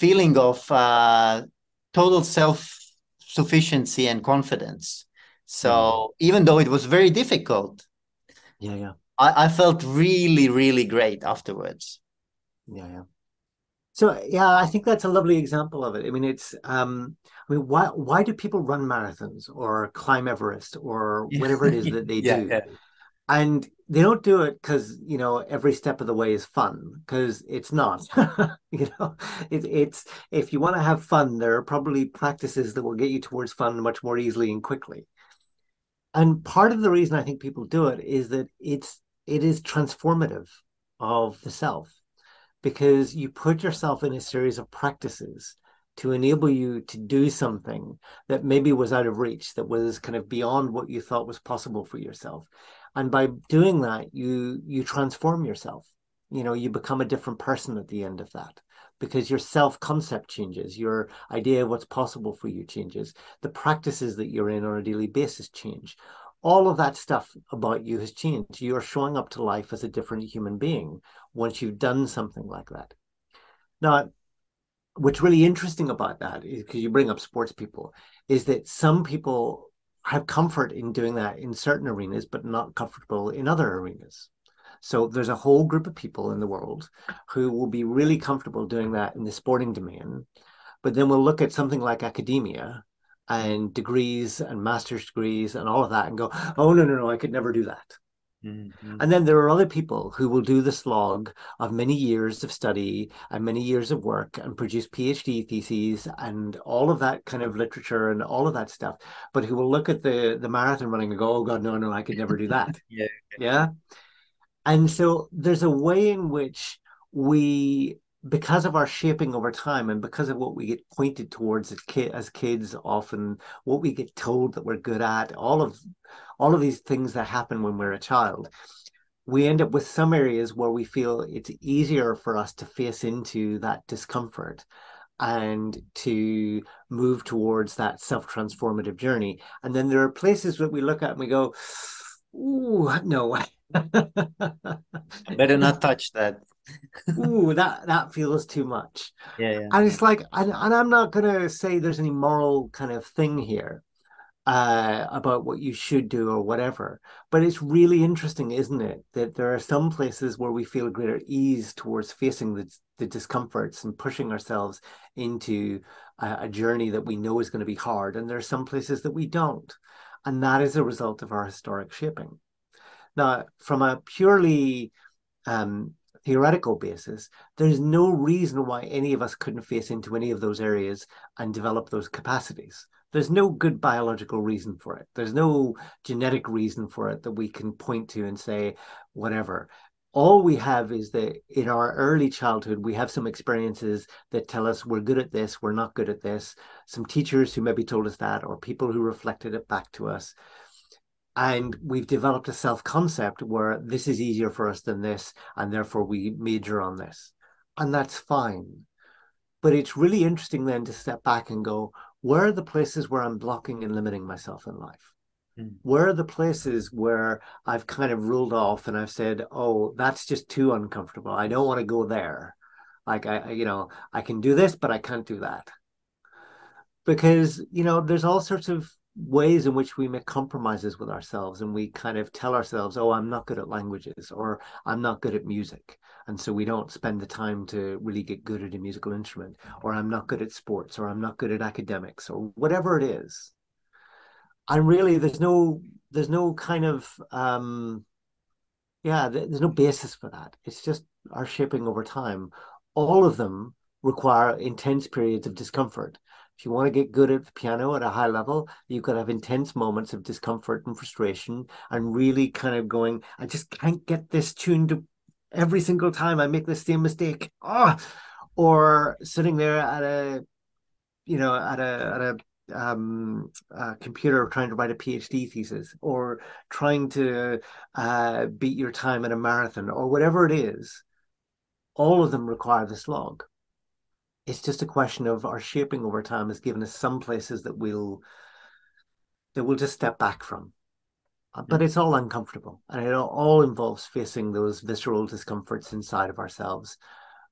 [SPEAKER 1] feeling of uh, total self sufficiency and confidence. So mm. even though it was very difficult,
[SPEAKER 2] yeah, yeah,
[SPEAKER 1] I, I felt really, really great afterwards.
[SPEAKER 2] Yeah, yeah. So yeah, I think that's a lovely example of it. I mean, it's um, I mean, why why do people run marathons or climb Everest or whatever it is that they yeah, do? Yeah and they don't do it because you know every step of the way is fun because it's not you know it, it's if you want to have fun there are probably practices that will get you towards fun much more easily and quickly and part of the reason i think people do it is that it's it is transformative of the self because you put yourself in a series of practices to enable you to do something that maybe was out of reach that was kind of beyond what you thought was possible for yourself. And by doing that you you transform yourself. You know you become a different person at the end of that because your self concept changes your idea of what's possible for you changes. The practices that you're in on a daily basis change all of that stuff about you has changed you're showing up to life as a different human being once you've done something like that now what's really interesting about that is because you bring up sports people, is that some people have comfort in doing that in certain arenas, but not comfortable in other arenas. So there's a whole group of people in the world who will be really comfortable doing that in the sporting domain, but then we'll look at something like academia and degrees and master's degrees and all of that and go, oh no, no, no, I could never do that. Mm-hmm. And then there are other people who will do the slog of many years of study and many years of work and produce PhD theses and all of that kind of literature and all of that stuff, but who will look at the the marathon running and go, "Oh God, no, no, I could never do that."
[SPEAKER 1] yeah,
[SPEAKER 2] yeah. And so there's a way in which we because of our shaping over time and because of what we get pointed towards as, as kids often what we get told that we're good at all of all of these things that happen when we're a child we end up with some areas where we feel it's easier for us to face into that discomfort and to move towards that self-transformative journey. And then there are places that we look at and we go ooh no
[SPEAKER 1] better not touch that
[SPEAKER 2] ooh, that that feels too much.
[SPEAKER 1] Yeah, yeah.
[SPEAKER 2] And it's like, and, and I'm not gonna say there's any moral kind of thing here uh, about what you should do or whatever. But it's really interesting, isn't it, that there are some places where we feel greater ease towards facing the the discomforts and pushing ourselves into a, a journey that we know is going to be hard, and there are some places that we don't, and that is a result of our historic shaping. Now, from a purely um, theoretical basis, there's no reason why any of us couldn't face into any of those areas and develop those capacities. There's no good biological reason for it. There's no genetic reason for it that we can point to and say, whatever. All we have is that in our early childhood, we have some experiences that tell us we're good at this, we're not good at this. Some teachers who maybe told us that, or people who reflected it back to us and we've developed a self concept where this is easier for us than this and therefore we major on this. And that's fine. But it's really interesting then to step back and go where are the places where i'm blocking and limiting myself in life? Mm. where are the places where i've kind of ruled off and i've said oh that's just too uncomfortable. I don't want to go there. Like i you know i can do this but i can't do that. Because you know there's all sorts of ways in which we make compromises with ourselves and we kind of tell ourselves oh i'm not good at languages or i'm not good at music. And so we don't spend the time to really get good at a musical instrument or i'm not good at sports or i'm not good at academics or whatever it is. And really there's no there's no kind of um yeah there's no basis for that. It's just our shaping over time. All of them require intense periods of discomfort if you want to get good at the piano at a high level, you've got to have intense moments of discomfort and frustration and really kind of going, I just can't get this tune to every single time I make the same mistake. Oh, or sitting there at a, you know, at a, at a, um, a computer trying to write a PhD thesis or trying to uh, beat your time in a marathon or whatever it is, all of them require the slog it's just a question of our shaping over time has given us some places that we'll that we'll just step back from. Uh, but it's all uncomfortable and it all involves facing those visceral discomforts inside of ourselves.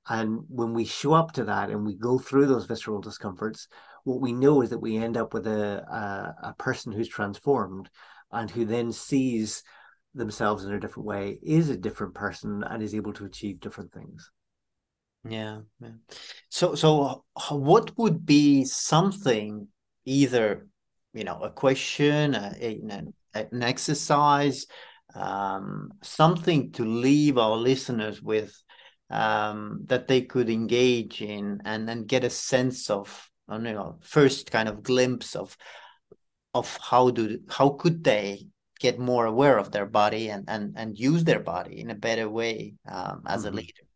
[SPEAKER 2] And when we show up to that and we go through those visceral discomforts what we know is that we end up with a, a, a person who's transformed and who then sees themselves in a different way is a different person and is able to achieve different things
[SPEAKER 1] yeah, yeah. So, so what would be something either, you know, a question, a, a, an exercise, um, something to leave our listeners with um, that they could engage in and then get a sense of, you know, first kind of glimpse of of how do how could they get more aware of their body and and and use their body in a better way um, as mm-hmm. a leader.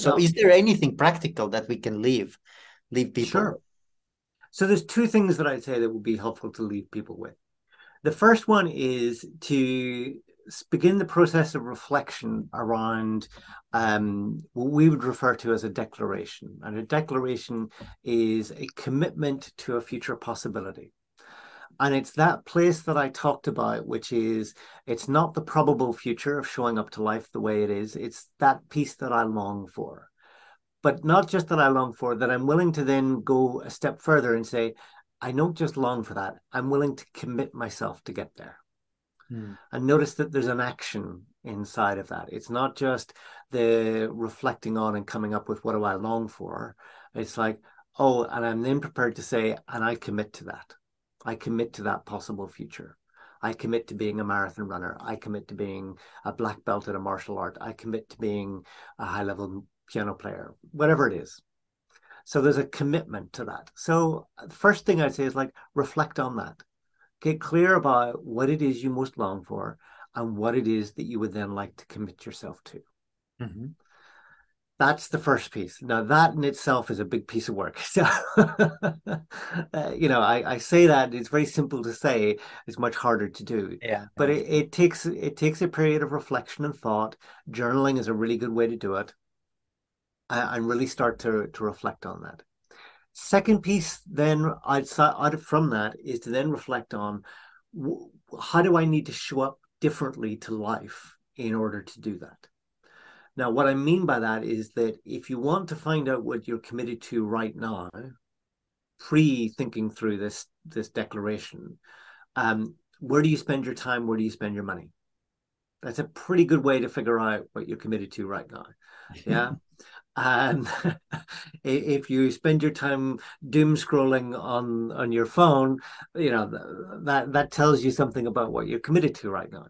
[SPEAKER 1] So, is there anything practical that we can leave leave people?
[SPEAKER 2] Sure. So, there's two things that I'd say that would be helpful to leave people with. The first one is to begin the process of reflection around um, what we would refer to as a declaration. And a declaration is a commitment to a future possibility. And it's that place that I talked about, which is it's not the probable future of showing up to life the way it is. It's that piece that I long for. but not just that I long for, that I'm willing to then go a step further and say, I don't just long for that. I'm willing to commit myself to get there. Hmm. And notice that there's an action inside of that. It's not just the reflecting on and coming up with what do I long for. It's like, oh, and I'm then prepared to say, and I commit to that. I commit to that possible future. I commit to being a marathon runner. I commit to being a black belt in a martial art. I commit to being a high level piano player, whatever it is. So there's a commitment to that. So the first thing I'd say is like reflect on that. Get clear about what it is you most long for and what it is that you would then like to commit yourself to. Mm-hmm. That's the first piece. Now, that in itself is a big piece of work. So, uh, you know, I, I say that it's very simple to say. It's much harder to do.
[SPEAKER 1] Yeah.
[SPEAKER 2] But it, it takes it takes a period of reflection and thought. Journaling is a really good way to do it, and really start to to reflect on that. Second piece, then outside out from that is to then reflect on how do I need to show up differently to life in order to do that. Now, what I mean by that is that if you want to find out what you're committed to right now, pre-thinking through this this declaration, um, where do you spend your time? Where do you spend your money? That's a pretty good way to figure out what you're committed to right now. Yeah. and if you spend your time doom scrolling on on your phone you know that that tells you something about what you're committed to right now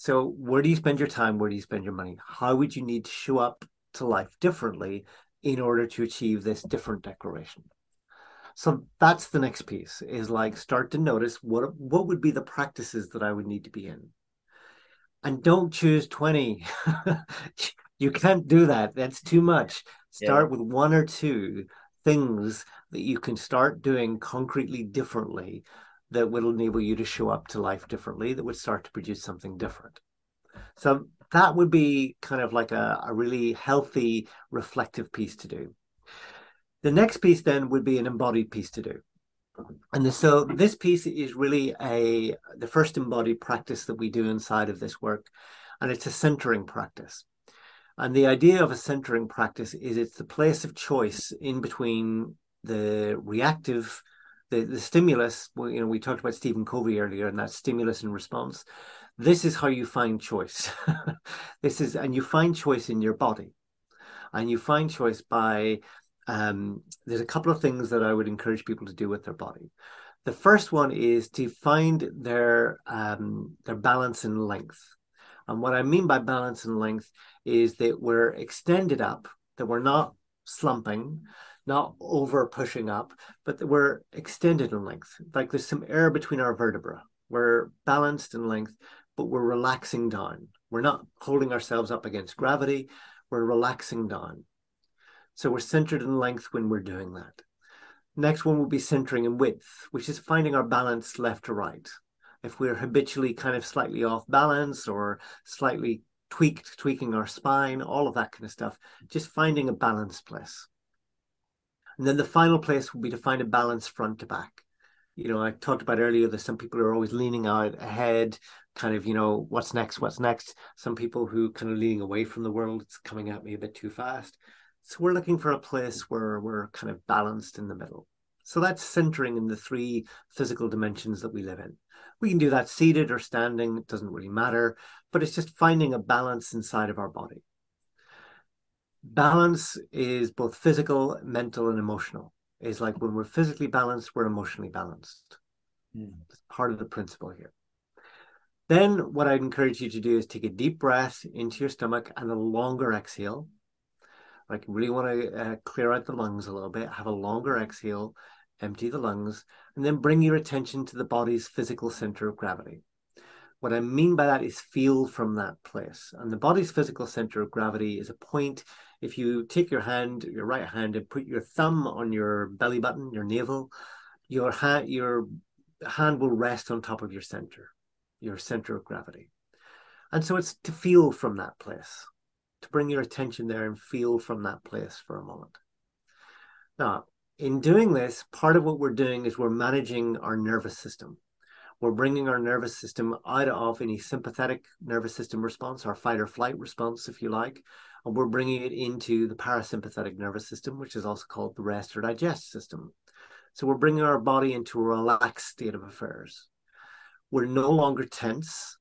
[SPEAKER 2] so where do you spend your time where do you spend your money how would you need to show up to life differently in order to achieve this different declaration so that's the next piece is like start to notice what what would be the practices that i would need to be in and don't choose 20 you can't do that. That's too much. Start yeah. with one or two things that you can start doing concretely differently that would enable you to show up to life differently, that would start to produce something different. So that would be kind of like a, a really healthy, reflective piece to do. The next piece then would be an embodied piece to do. And so this piece is really a the first embodied practice that we do inside of this work, and it's a centering practice. And the idea of a centering practice is it's the place of choice in between the reactive, the, the stimulus. Well, you know, we talked about Stephen Covey earlier and that stimulus and response. This is how you find choice. this is, and you find choice in your body. And you find choice by, um, there's a couple of things that I would encourage people to do with their body. The first one is to find their um, their balance and length. And what I mean by balance and length is that we're extended up, that we're not slumping, not over pushing up, but we're extended in length. Like there's some air between our vertebra. We're balanced in length, but we're relaxing down. We're not holding ourselves up against gravity. We're relaxing down. So we're centered in length when we're doing that. Next one will be centering in width, which is finding our balance left to right. If we're habitually kind of slightly off balance or slightly tweaked, tweaking our spine, all of that kind of stuff, just finding a balanced place. And then the final place will be to find a balance front to back. You know, I talked about earlier that some people are always leaning out ahead, kind of, you know, what's next, what's next. Some people who kind of leaning away from the world, it's coming at me a bit too fast. So we're looking for a place where we're kind of balanced in the middle. So that's centering in the three physical dimensions that we live in. We can do that seated or standing, it doesn't really matter, but it's just finding a balance inside of our body. Balance is both physical, mental, and emotional. It's like when we're physically balanced, we're emotionally balanced. Mm. That's part of the principle here. Then, what I'd encourage you to do is take a deep breath into your stomach and a longer exhale. Like, really want to uh, clear out the lungs a little bit, have a longer exhale, empty the lungs, and then bring your attention to the body's physical center of gravity. What I mean by that is feel from that place. And the body's physical center of gravity is a point. If you take your hand, your right hand, and put your thumb on your belly button, your navel, your hand, your hand will rest on top of your center, your center of gravity. And so it's to feel from that place, to bring your attention there and feel from that place for a moment. Now, in doing this, part of what we're doing is we're managing our nervous system. We're bringing our nervous system out of any sympathetic nervous system response, our fight or flight response, if you like, and we're bringing it into the parasympathetic nervous system, which is also called the rest or digest system. So we're bringing our body into a relaxed state of affairs. We're no longer tense.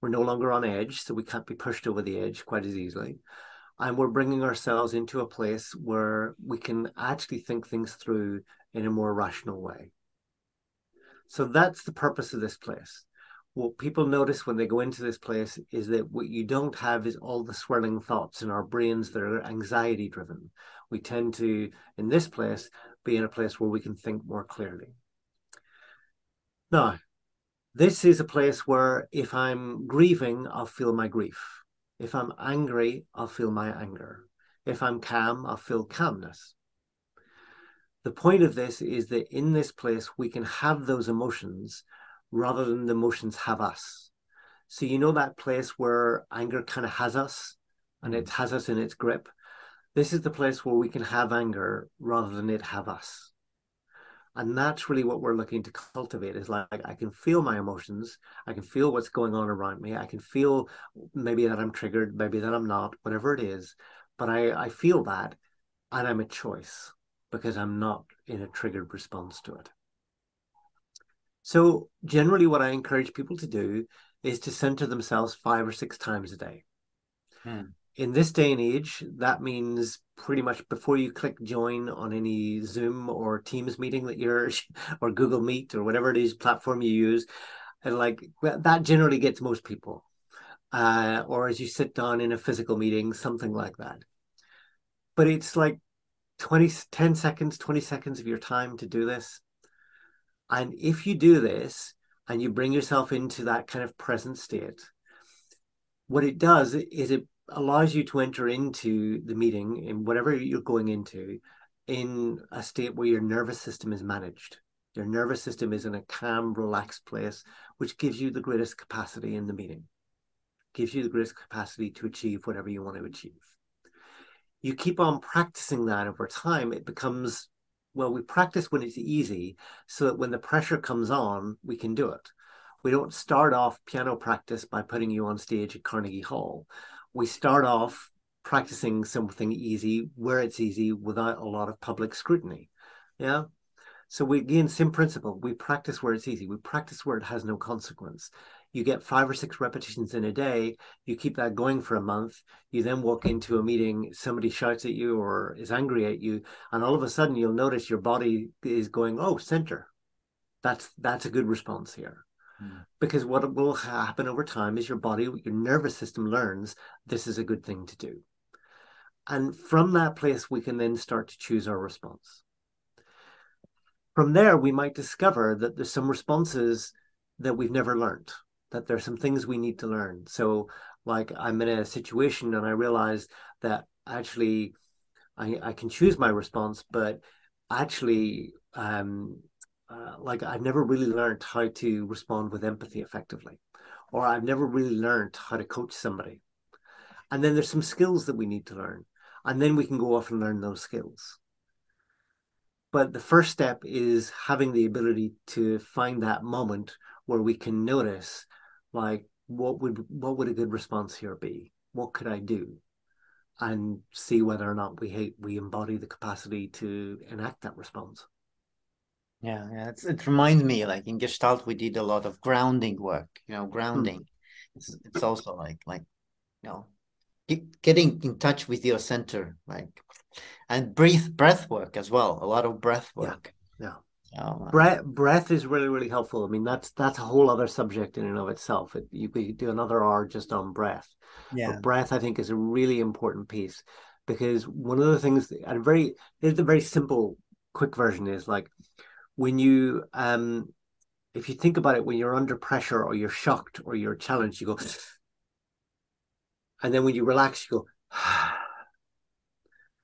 [SPEAKER 2] We're no longer on edge, so we can't be pushed over the edge quite as easily. And we're bringing ourselves into a place where we can actually think things through in a more rational way. So that's the purpose of this place. What people notice when they go into this place is that what you don't have is all the swirling thoughts in our brains that are anxiety driven. We tend to, in this place, be in a place where we can think more clearly. Now, this is a place where if I'm grieving, I'll feel my grief. If I'm angry, I'll feel my anger. If I'm calm, I'll feel calmness. The point of this is that in this place, we can have those emotions rather than the emotions have us. So, you know, that place where anger kind of has us and it mm. has us in its grip. This is the place where we can have anger rather than it have us. And that's really what we're looking to cultivate is like, I can feel my emotions. I can feel what's going on around me. I can feel maybe that I'm triggered, maybe that I'm not, whatever it is. But I, I feel that and I'm a choice because I'm not in a triggered response to it. So, generally, what I encourage people to do is to center themselves five or six times a day. Hmm. In this day and age, that means pretty much before you click join on any Zoom or Teams meeting that you're, or Google Meet or whatever it is platform you use, and like that generally gets most people. Uh, or as you sit down in a physical meeting, something like that. But it's like 20, 10 seconds, 20 seconds of your time to do this. And if you do this and you bring yourself into that kind of present state, what it does is it allows you to enter into the meeting in whatever you're going into in a state where your nervous system is managed. Your nervous system is in a calm, relaxed place, which gives you the greatest capacity in the meeting, gives you the greatest capacity to achieve whatever you want to achieve you keep on practicing that over time, it becomes well, we practice when it's easy so that when the pressure comes on, we can do it. We don't start off piano practice by putting you on stage at Carnegie Hall. We start off practicing something easy where it's easy without a lot of public scrutiny. Yeah. So we again, same principle. We practice where it's easy. We practice where it has no consequence you get five or six repetitions in a day you keep that going for a month you then walk into a meeting somebody shouts at you or is angry at you and all of a sudden you'll notice your body is going oh center. That's that's a good response here. Mm. because what will happen over time is your body your nervous system learns this is a good thing to do. And from that place we can then start to choose our response. From there we might discover that there's some responses that we've never learned that there's some things we need to learn. So, like, I'm in a situation and I realize that actually I, I can choose my response, but actually, um, uh, like, I've never really learned how to respond with empathy effectively, or I've never really learned how to coach somebody. And then there's some skills that we need to learn. And then we can go off and learn those skills. But the first step is having the ability to find that moment where we can notice like what would what would a good response here be? What could i do? And see whether or not we hate we embody the capacity to enact that response.
[SPEAKER 1] Yeah yeah it's, it reminds me like in gestalt we did a lot of grounding work you know grounding. Mm. it's, it's also like like you know getting in touch with your center like and breathe breath work as well a lot of breath work
[SPEAKER 2] Oh, breath, breath is really, really helpful. I mean, that's that's a whole other subject in and of itself. It, you could do another R just on breath. Yeah, but breath, I think, is a really important piece because one of the things, and a very, it's a very simple, quick version is like when you, um, if you think about it, when you're under pressure or you're shocked or you're challenged, you go, and then when you relax, you go.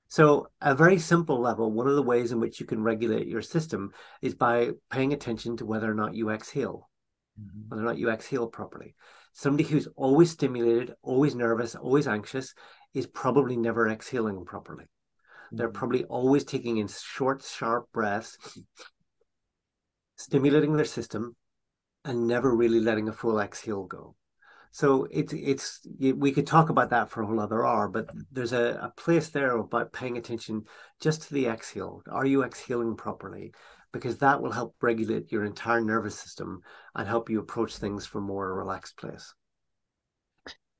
[SPEAKER 2] So, a very simple level, one of the ways in which you can regulate your system is by paying attention to whether or not you exhale, mm-hmm. whether or not you exhale properly. Somebody who's always stimulated, always nervous, always anxious is probably never exhaling properly. Mm-hmm. They're probably always taking in short, sharp breaths, stimulating their system, and never really letting a full exhale go. So it's it's we could talk about that for a whole other hour, but there's a, a place there about paying attention just to the exhale. Are you exhaling properly? Because that will help regulate your entire nervous system and help you approach things from more relaxed place.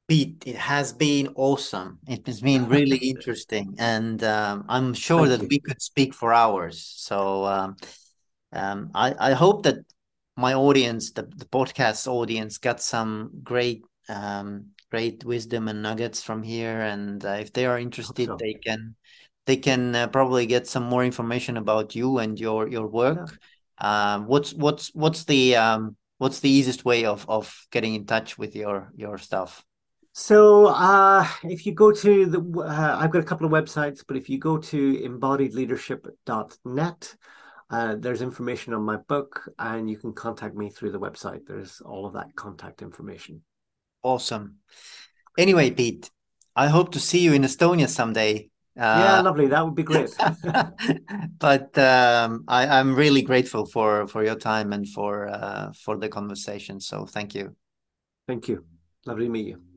[SPEAKER 1] Pete, it has been awesome. It has been really interesting, and um, I'm sure Thank that you. we could speak for hours. So um, um, I, I hope that my audience, the, the podcast audience, got some great um, great wisdom and nuggets from here. And uh, if they are interested, so. they can they can uh, probably get some more information about you and your your work. Yeah. Um, what's what's what's the um, what's the easiest way of of getting in touch with your your stuff?
[SPEAKER 2] So uh, if you go to the, uh, I've got a couple of websites, but if you go to embodiedleadership.net, uh, there's information on my book, and you can contact me through the website. There's all of that contact information.
[SPEAKER 1] Awesome. Anyway, Pete, I hope to see you in Estonia someday.
[SPEAKER 2] Uh, yeah, lovely. That would be great.
[SPEAKER 1] but um, I, am really grateful for for your time and for uh, for the conversation. So thank you.
[SPEAKER 2] Thank you. Lovely to meet you.